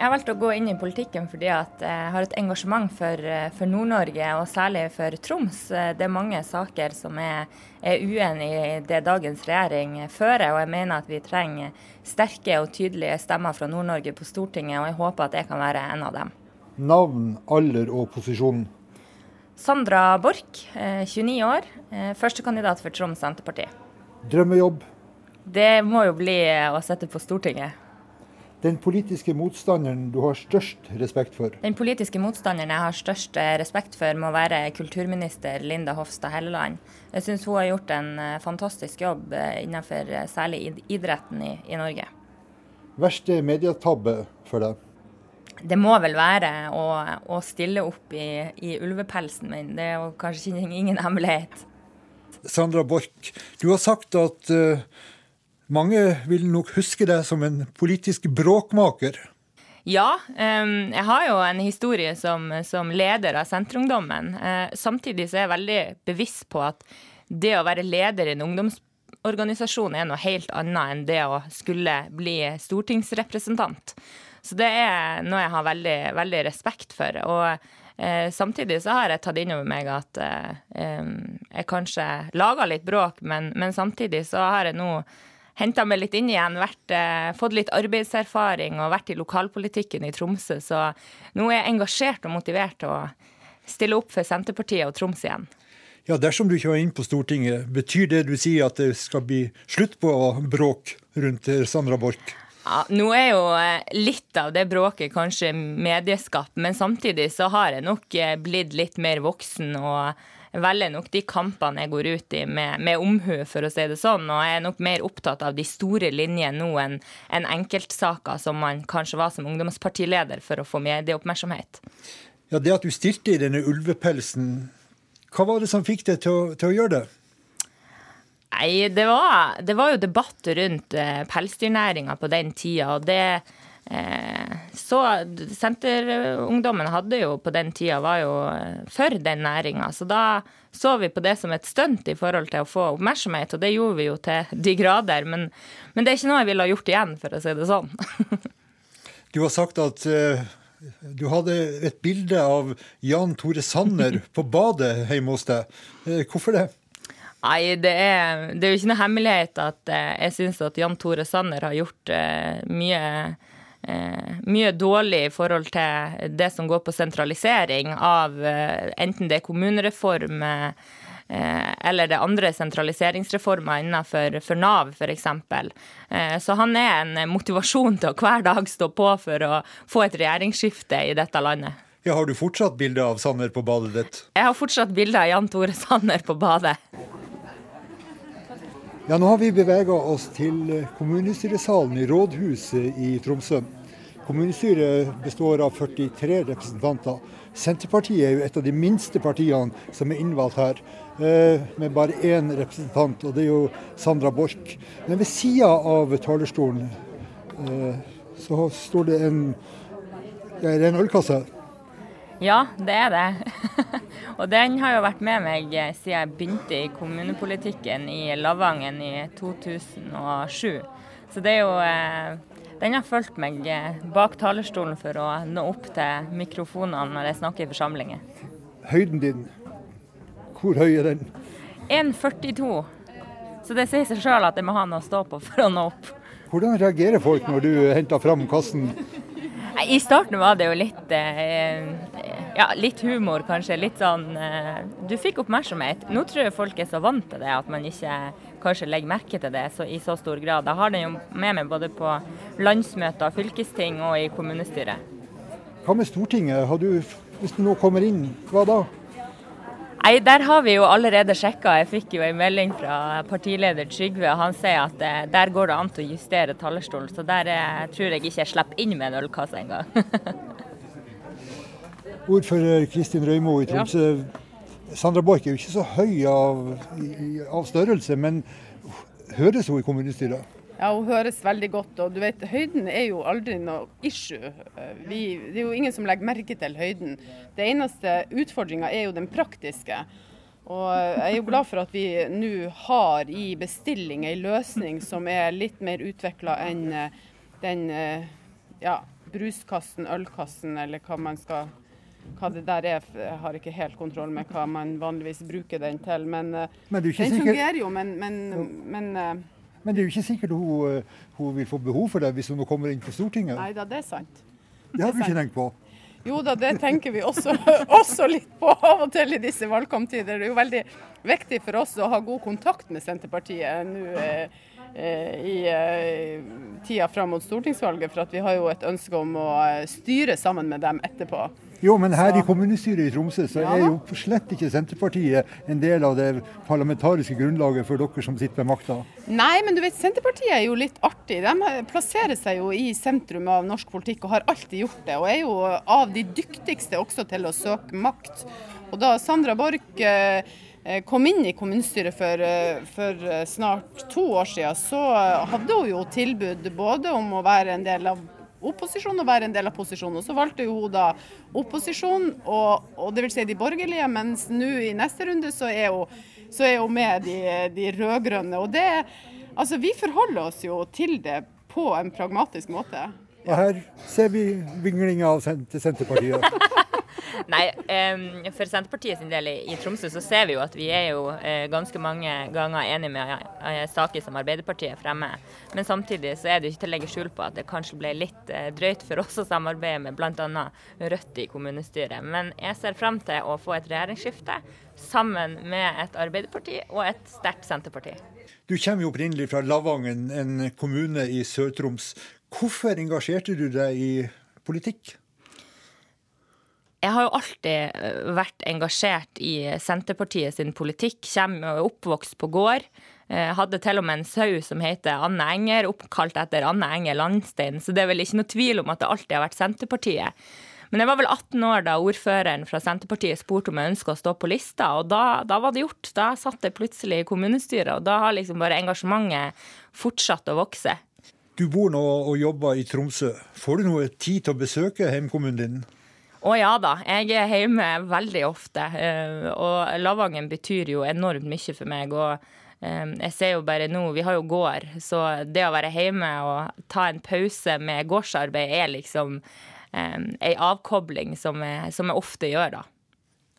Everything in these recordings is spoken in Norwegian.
Jeg har valgt å gå inn i politikken fordi jeg har et engasjement for, for Nord-Norge, og særlig for Troms. Det er mange saker som er, er uenig i det dagens regjering fører, og jeg mener at vi trenger sterke og tydelige stemmer fra Nord-Norge på Stortinget, og jeg håper at jeg kan være en av dem. Navn, alder og posisjon? Sandra Borch, 29 år, førstekandidat for Troms Senterparti. Drømmejobb? Det må jo bli å sette på Stortinget. Den politiske motstanderen du har størst respekt for? Den politiske motstanderen jeg har størst eh, respekt for, må være kulturminister Linda Hofstad Helleland. Jeg syns hun har gjort en eh, fantastisk jobb eh, innenfor særlig idretten i, i Norge. Verste medietabbe for deg? Det må vel være å, å stille opp i, i, ulvepelsen min. Det er jo kanskje ingen hemmelighet. Sandra Borch, du har sagt at uh, mange vil nok huske deg som en politisk bråkmaker. Ja, jeg har jo en historie som, som leder av Senterungdommen. Uh, samtidig så er jeg veldig bevisst på at det å være leder i en ungdomsorganisasjon er noe helt annet enn det å skulle bli stortingsrepresentant. Så det er noe jeg har veldig, veldig respekt for. Og uh, samtidig så har jeg tatt inn over meg at um, jeg kanskje laga litt bråk, men, men samtidig så har jeg nå henta meg litt inn igjen, vært, eh, fått litt arbeidserfaring og vært i lokalpolitikken i Tromsø. Så nå er jeg engasjert og motivert til å stille opp for Senterpartiet og Troms igjen. Ja, Dersom du ikke var inn på Stortinget, betyr det du sier at det skal bli slutt på bråk rundt Sandra Borch? Ja, nå er jo eh, litt av det bråket kanskje medieskapt, men samtidig så har jeg nok eh, blitt litt mer voksen og velger nok de kampene jeg går ut i med, med omhu, for å si det sånn. Og jeg er nok mer opptatt av de store linjene nå enn en enkeltsaker som man kanskje var som ungdomspartileder for å få medieoppmerksomhet. Ja, Det at du stilte i denne ulvepelsen, hva var det som fikk deg til til å gjøre det? Nei, det var, det var, jo debatt rundt eh, pelsdyrnæringa på den tida. Og det, Eh, så Senterungdommen hadde jo på den tida var jo eh, for den næringa, så da så vi på det som et stunt i forhold til å få oppmerksomhet, og det gjorde vi jo til de grader. Men, men det er ikke noe jeg ville ha gjort igjen, for å si det sånn. du har sagt at uh, du hadde et bilde av Jan Tore Sanner på badet hjemme hos deg. Uh, hvorfor det? Nei, det er, det er, jo ikke noe hemmelighet at eh, jeg syns at Jan Tore Sanner har gjort mye eh, mye dårlig i forhold til det som går på sentralisering av eh, enten det er kommunereform eh, eller det andre sentraliseringsreformer innenfor for Nav f.eks. Eh, så han er en motivasjon til å hver dag stå på for å få et regjeringsskifte i dette landet. Ja, Har du fortsatt bilde av Sanner på badet ditt? Jeg har fortsatt bilde av Jan Tore Sanner på badet. Ja, Nå har vi bevega oss til kommunestyresalen i rådhuset i Tromsø. Kommunestyret består av 43 representanter. Senterpartiet er jo et av de minste partiene som er innvalgt her, eh, med bare én representant, og det er jo Sandra Borch. Men ved sida av talerstolen eh, så står det en, ja, en ølkasse. Ja, det er det. og den har jo vært med meg eh, siden jeg begynte i kommunepolitikken i Lavangen i 2007. Så det er jo eh, Den har fulgt meg eh, bak talerstolen for å nå opp til mikrofonene når jeg snakker i forsamlinger. Høyden din, hvor høy er den? 1,42. Så det sier seg sjøl at jeg må ha noe å stå på for å nå opp. Hvordan reagerer folk når du henter fram kassen? I starten var det jo litt eh, ja, litt humor, kanskje. Litt sånn eh, Du fikk oppmerksomhet. Nå tror jeg folk er så vant til det at man ikke kanskje legger merke til det så, i så stor grad. Jeg har den jo med meg både på landsmøter, fylkesting og i kommunestyret. Hva med Stortinget? Du, hvis du nå kommer inn, hva da? Nei, Der har vi jo allerede sjekka. Jeg fikk jo en melding fra partileder Trygve. og Han sier at eh, der går det an til å justere talerstolen. Så der eh, tror jeg ikke jeg slipper inn med en ølkasse engang. Ordfører Kristin Røymo i Tromsø. Ja. Sandra Borch er jo ikke så høy av, av størrelse, men høres hun i kommunestyret? Ja, hun høres veldig godt. Og du vet, høyden er jo aldri noe issue. Vi, det er jo ingen som legger merke til høyden. Det eneste utfordringa er jo den praktiske. Og jeg er jo glad for at vi nå har i bestilling ei løsning som er litt mer utvikla enn den ja, bruskassen, ølkassen, eller hva man skal hva det der er, jeg har ikke helt kontroll med hva man vanligvis bruker den til. Men, men den sikker... fungerer jo, men, men, men, men det er jo ikke sikkert hun, hun, vil få behov for det hvis hun kommer inn på Stortinget. Nei da, det er sant. Det har du ikke tenkt på? Jo da, det tenker vi også, også, litt på av og til i disse valgkamptider. Det er jo veldig viktig for oss å ha god kontakt med Senterpartiet nå eh, eh i eh, tida fram mot stortingsvalget, for vi har jo et ønske om å eh, styre sammen med dem etterpå. Jo, men her i kommunestyret i Tromsø så er jo slett ikke Senterpartiet en del av det parlamentariske grunnlaget for dere som sitter med makta. Nei, men du vet, Senterpartiet er jo litt artig. De plasserer seg jo i sentrum av norsk politikk og har alltid gjort det. Og er jo av de dyktigste også til å søke makt. Og da Sandra Borch eh, kom inn i kommunestyret for, eh, for, snart to år siden, så hadde hun jo tilbud både om å være en del av opposisjon og være en del av posisjonen. Og Så valgte jo hun da opposisjon, og, og dvs. Si de borgerlige, mens nå i neste runde så er hun, så er hun med de, de rød-grønne. Og det, altså Vi forholder oss jo til det på en pragmatisk måte. Og her ser vi vinglinga til Senterpartiet. Nei, um, for Senterpartiet sin del i, Tromsø så ser vi jo at vi er jo uh, ganske mange ganger enige med uh, saker som Arbeiderpartiet fremmer. Men samtidig så er det ikke til å legge skjul på at det kanskje ble litt uh, drøyt for oss å samarbeide med bl.a. Rødt i kommunestyret. Men jeg ser frem til å få et regjeringsskifte sammen med et Arbeiderparti og et sterkt Senterparti. Du kommer jo opprinnelig fra Lavangen, en kommune i Sør-Troms. Hvorfor engasjerte du deg i politikk? Jeg har jo alltid eh, vært engasjert i Senterpartiet sin politikk. Kommer oppvokst på gård. Jeg eh, hadde til og med en sau som heter Anne Enger, oppkalt etter Anne Enger Landstein. Så det er vel ikke noe tvil om at det alltid har vært Senterpartiet. Men jeg var vel 18 år da ordføreren fra Senterpartiet spurte om jeg ønska å stå på lista, og da, da, var det gjort. Da satt jeg plutselig i kommunestyret, og da har liksom bare engasjementet fortsatt å vokse. Du bor nå og jobber i Tromsø. Får du noe tid til å besøke hjemkommunen din? Å ja da, jeg er hjemme veldig ofte. Eh, og Lavangen betyr jo enormt mye for meg. og eh, jeg ser jo bare nå, Vi har jo gård, så det å være hjemme og ta en pause med gårdsarbeid er liksom ei avkobling som jeg, som jeg, ofte gjør, da.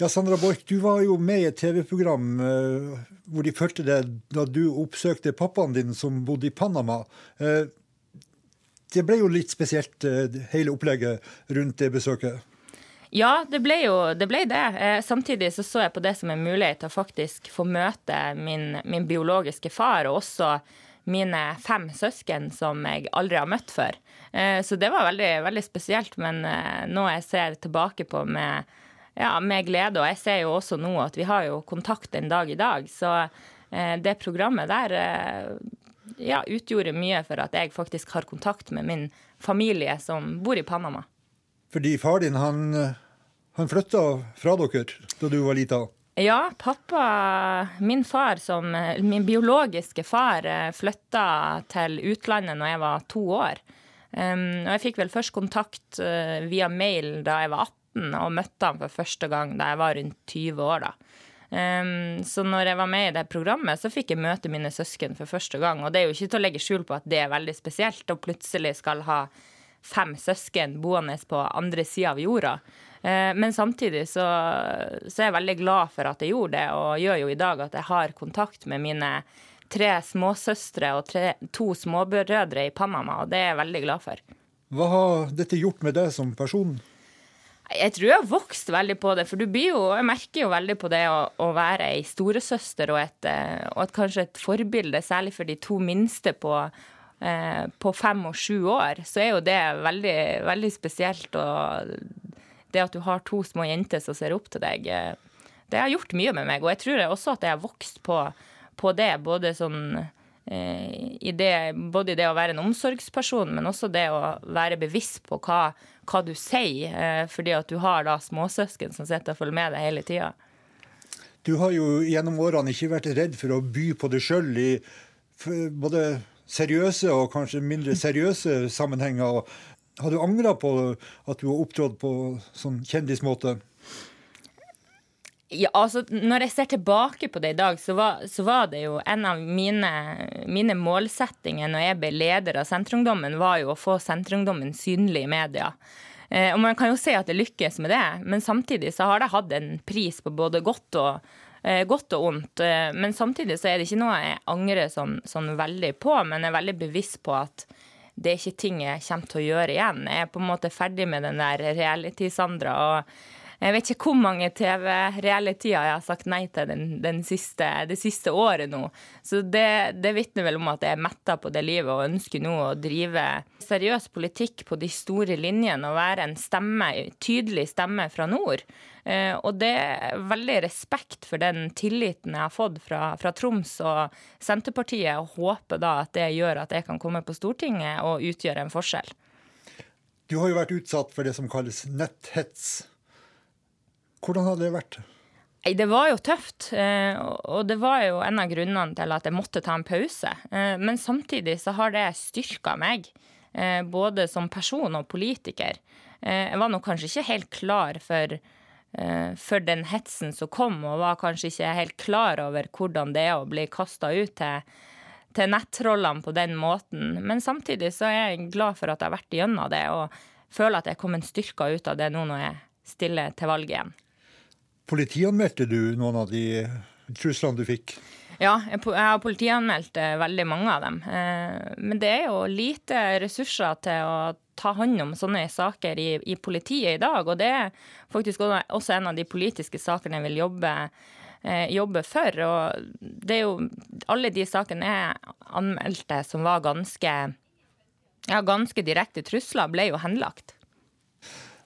Ja, Sandra Borch, du var jo med i et TV-program hvor de fulgte deg da du oppsøkte pappaen din som bodde i Panama. Det ble jo litt spesielt, hele opplegget rundt det besøket? Ja, det ble jo det. Ble det. Eh, samtidig så, så jeg på det som en mulighet til å faktisk få møte min, min, biologiske far, og også mine fem søsken som jeg aldri har møtt før. Eh, så det var veldig, veldig spesielt, men eh, noe jeg ser tilbake på med, ja, med, glede. Og jeg ser jo også nå at vi har jo kontakt en dag i dag, så eh, det programmet der eh, ja, utgjorde mye for at jeg faktisk har kontakt med min familie som bor i Panama. Fordi far din han, han flytta fra dere da du var lita? Ja, pappa, min far, som min biologiske far, flytta til utlandet når jeg var to år. Um, og jeg fikk vel først kontakt uh, via mail da jeg var 18, og møtte han for første gang da jeg var rundt 20 år. da. Um, så når jeg var med i det programmet, så fikk jeg møte mine søsken for første gang. Og det er jo ikke til å legge skjul på at det er veldig spesielt å plutselig skal ha fem søsken boende på andre sida av jorda. Eh, men samtidig så, så, er jeg veldig glad for at jeg gjorde det, og gjør jo i dag at jeg har kontakt med mine tre småsøstre og tre, to småbrødre i Panama, og det er jeg veldig glad for. Hva har dette gjort med deg som person? Jeg tror jeg har vokst veldig på det, for du blir jo, jeg merker jo veldig på det å, å være ei storesøster og, et, eh, og et, kanskje et forbilde, særlig for de to minste på Eh, på fem og sju år, så er jo det veldig, veldig spesielt. Og det at du har to små jenter som ser opp til deg, eh, det har gjort mye med meg. Og jeg tror også at jeg har vokst på, på det, både sånn eh, i det, både i det å være en omsorgsperson, men også det å være bevisst på hva, hva du sier, fordi at du har da småsøsken som sitter og følger med deg hele tida. Du har jo gjennom årene ikke vært redd for å by på deg sjøl i både seriøse og kanskje mindre seriøse sammenhenger. Har du angra på at du har opptrådt på sånn kjendismåte? Ja, altså, Når jeg ser tilbake på det i dag, så var, så var det jo en av mine, mine, målsettinger når jeg ble leder av Senterungdommen, var jo å få Senterungdommen synlig i media. Eh, og Man kan jo se at det lykkes med det, men samtidig så har det hatt en pris på både godt og, eh, godt og ondt. Eh, men samtidig så er det ikke noe jeg angrer sånn, sånn veldig på, men jeg er veldig bevisst på at det er ikke ting jeg kommer til å gjøre igjen. Jeg er på en måte ferdig med den der reality-Sandra. og jeg vet ikke hvor mange TV-realityer jeg har sagt nei til den, den siste, det siste året nå. Så det, det vitner vel om at jeg er metta på det livet og ønsker nå å drive seriøs politikk på de store linjene og være en stemme, tydelig stemme fra nord. Eh, og det er veldig respekt for den tilliten jeg har fått fra, fra Troms og Senterpartiet, og håper da at det gjør at jeg kan komme på Stortinget og utgjøre en forskjell. Du har jo vært utsatt for det som kalles netthets. Hvordan hadde det vært? Det var jo tøft, eh, og det var jo en av grunnene til at jeg måtte ta en pause. Eh, men samtidig så har det styrka meg, eh, både som person og politiker. Jeg var nok kanskje ikke helt klar for, for den hetsen som kom, og var kanskje ikke helt klar over hvordan det er å bli kasta ut til, til nettrollene på den måten. Men samtidig så er jeg glad for at jeg har vært gjennom det, og føler at jeg er kommet styrka ut av det nå når jeg stiller til valg igjen. Politianmeldte du noen av de truslene du fikk? Ja, jeg har politianmeldt eh, veldig mange av dem. Eh, men det er jo lite ressurser til å ta hånd om sånne saker i, i politiet i dag. Og det er faktisk også en av de politiske sakene jeg vil jobbe, eh, jobbe for. Og det er jo alle de sakene jeg anmeldte som var ganske, ja, ganske direkte trusler, ble jo henlagt.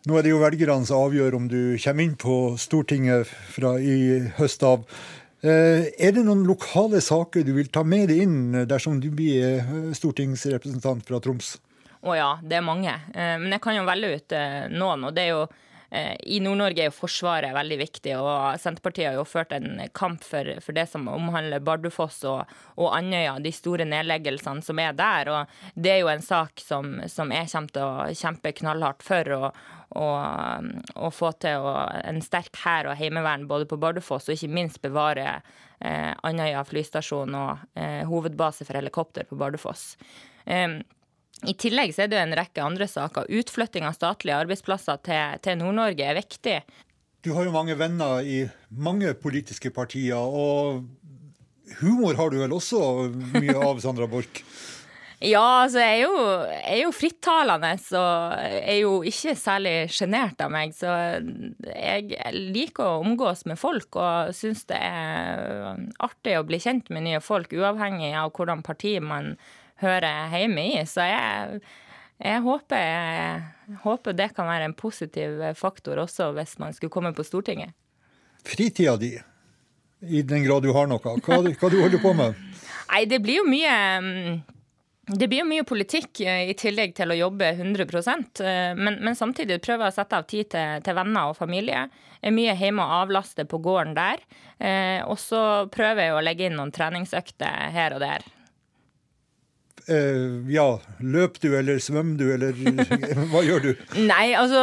Nå er det jo velgerne som avgjør om du kommer inn på Stortinget fra i høst av. Eh, er det noen lokale saker du vil ta med deg inn dersom du blir eh, stortingsrepresentant fra Troms? Å ja, det er mange. Eh, men jeg kan jo velge ut noen. og det er jo i Nord-Norge er jo Forsvaret veldig viktig, og Senterpartiet har jo ført en kamp for, for det som omhandler Bardufoss og, og, Andøya, de store nedleggelsene som er der. og Det er jo en sak som, som jeg kommer til å kjempe knallhardt for. og, å få til å, en sterk hær og heimevern både på Bardufoss, og ikke minst bevare eh, Andøya flystasjon og eh, hovedbase for helikopter på Bardufoss. Eh, I tillegg så er det en rekke andre saker. Utflytting av statlige arbeidsplasser til, til Nord-Norge er viktig. Du har jo mange venner i mange politiske partier, og humor har du vel også mye av, Sandra Borch? Ja, altså jeg er jo, jeg er jo frittalende og er jo ikke særlig sjenert av meg. Så jeg liker å omgås med folk og syns det er artig å bli kjent med nye folk, uavhengig av hvordan parti man hører hjemme i. Så jeg, jeg håper, jeg håper det kan være en positiv faktor også hvis man skulle komme på Stortinget. Fritida di, i den grad du har noe, hva, hva du holder på med? Nei, det blir jo mye det blir jo mye politikk eh, i tillegg til å jobbe 100 eh, men, men samtidig prøver jeg å sette av tid til, til venner og familie. Er mye hjemme og avlaster på gården der. Eh, og så prøver jeg å legge inn noen treningsøkter her og der eh, ja, løper du eller svømmer du, eller hva gjør du? Nei, altså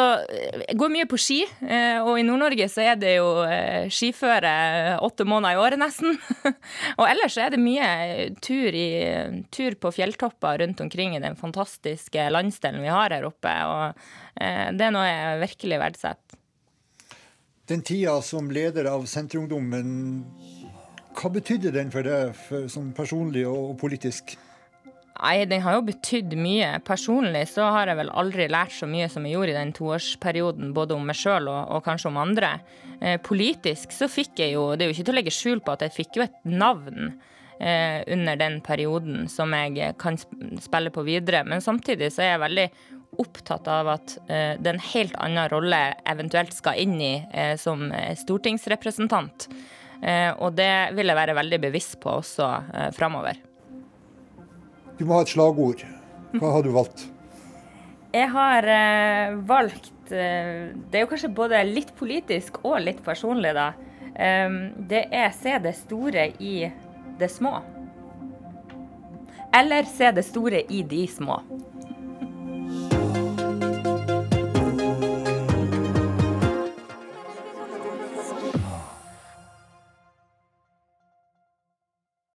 Jeg går mye på ski, uh, og i Nord-Norge så er det jo uh, skiføre åtte måneder i året nesten. og ellers så er det mye tur, i, tur på fjelltopper rundt omkring i den fantastiske landsdelen vi har her oppe, og det er noe jeg virkelig verdsetter. Den tida som leder av Senterungdommen, hva betydde den for deg for, personlig og politisk? Nei, den har jo betydd mye. Personlig så har jeg vel aldri lært så mye som jeg gjorde i den toårsperioden, både om meg sjøl og, og, kanskje om andre. Eh, politisk så fikk jeg jo, det er jo ikke til å legge skjul på at jeg fikk jo et navn eh, under den perioden som jeg kan spille på videre. Men samtidig så er jeg veldig opptatt av at eh, det er en helt annen rolle eventuelt skal inn i eh, som stortingsrepresentant. Eh, og det vil jeg være veldig bevisst på også eh, framover. Du må ha et slagord. Hva har du valgt? Jeg har eh, valgt eh, Det er jo kanskje både litt politisk og litt personlig, da. Um, det er 'se det store i det små'. Eller 'se det store i de små'.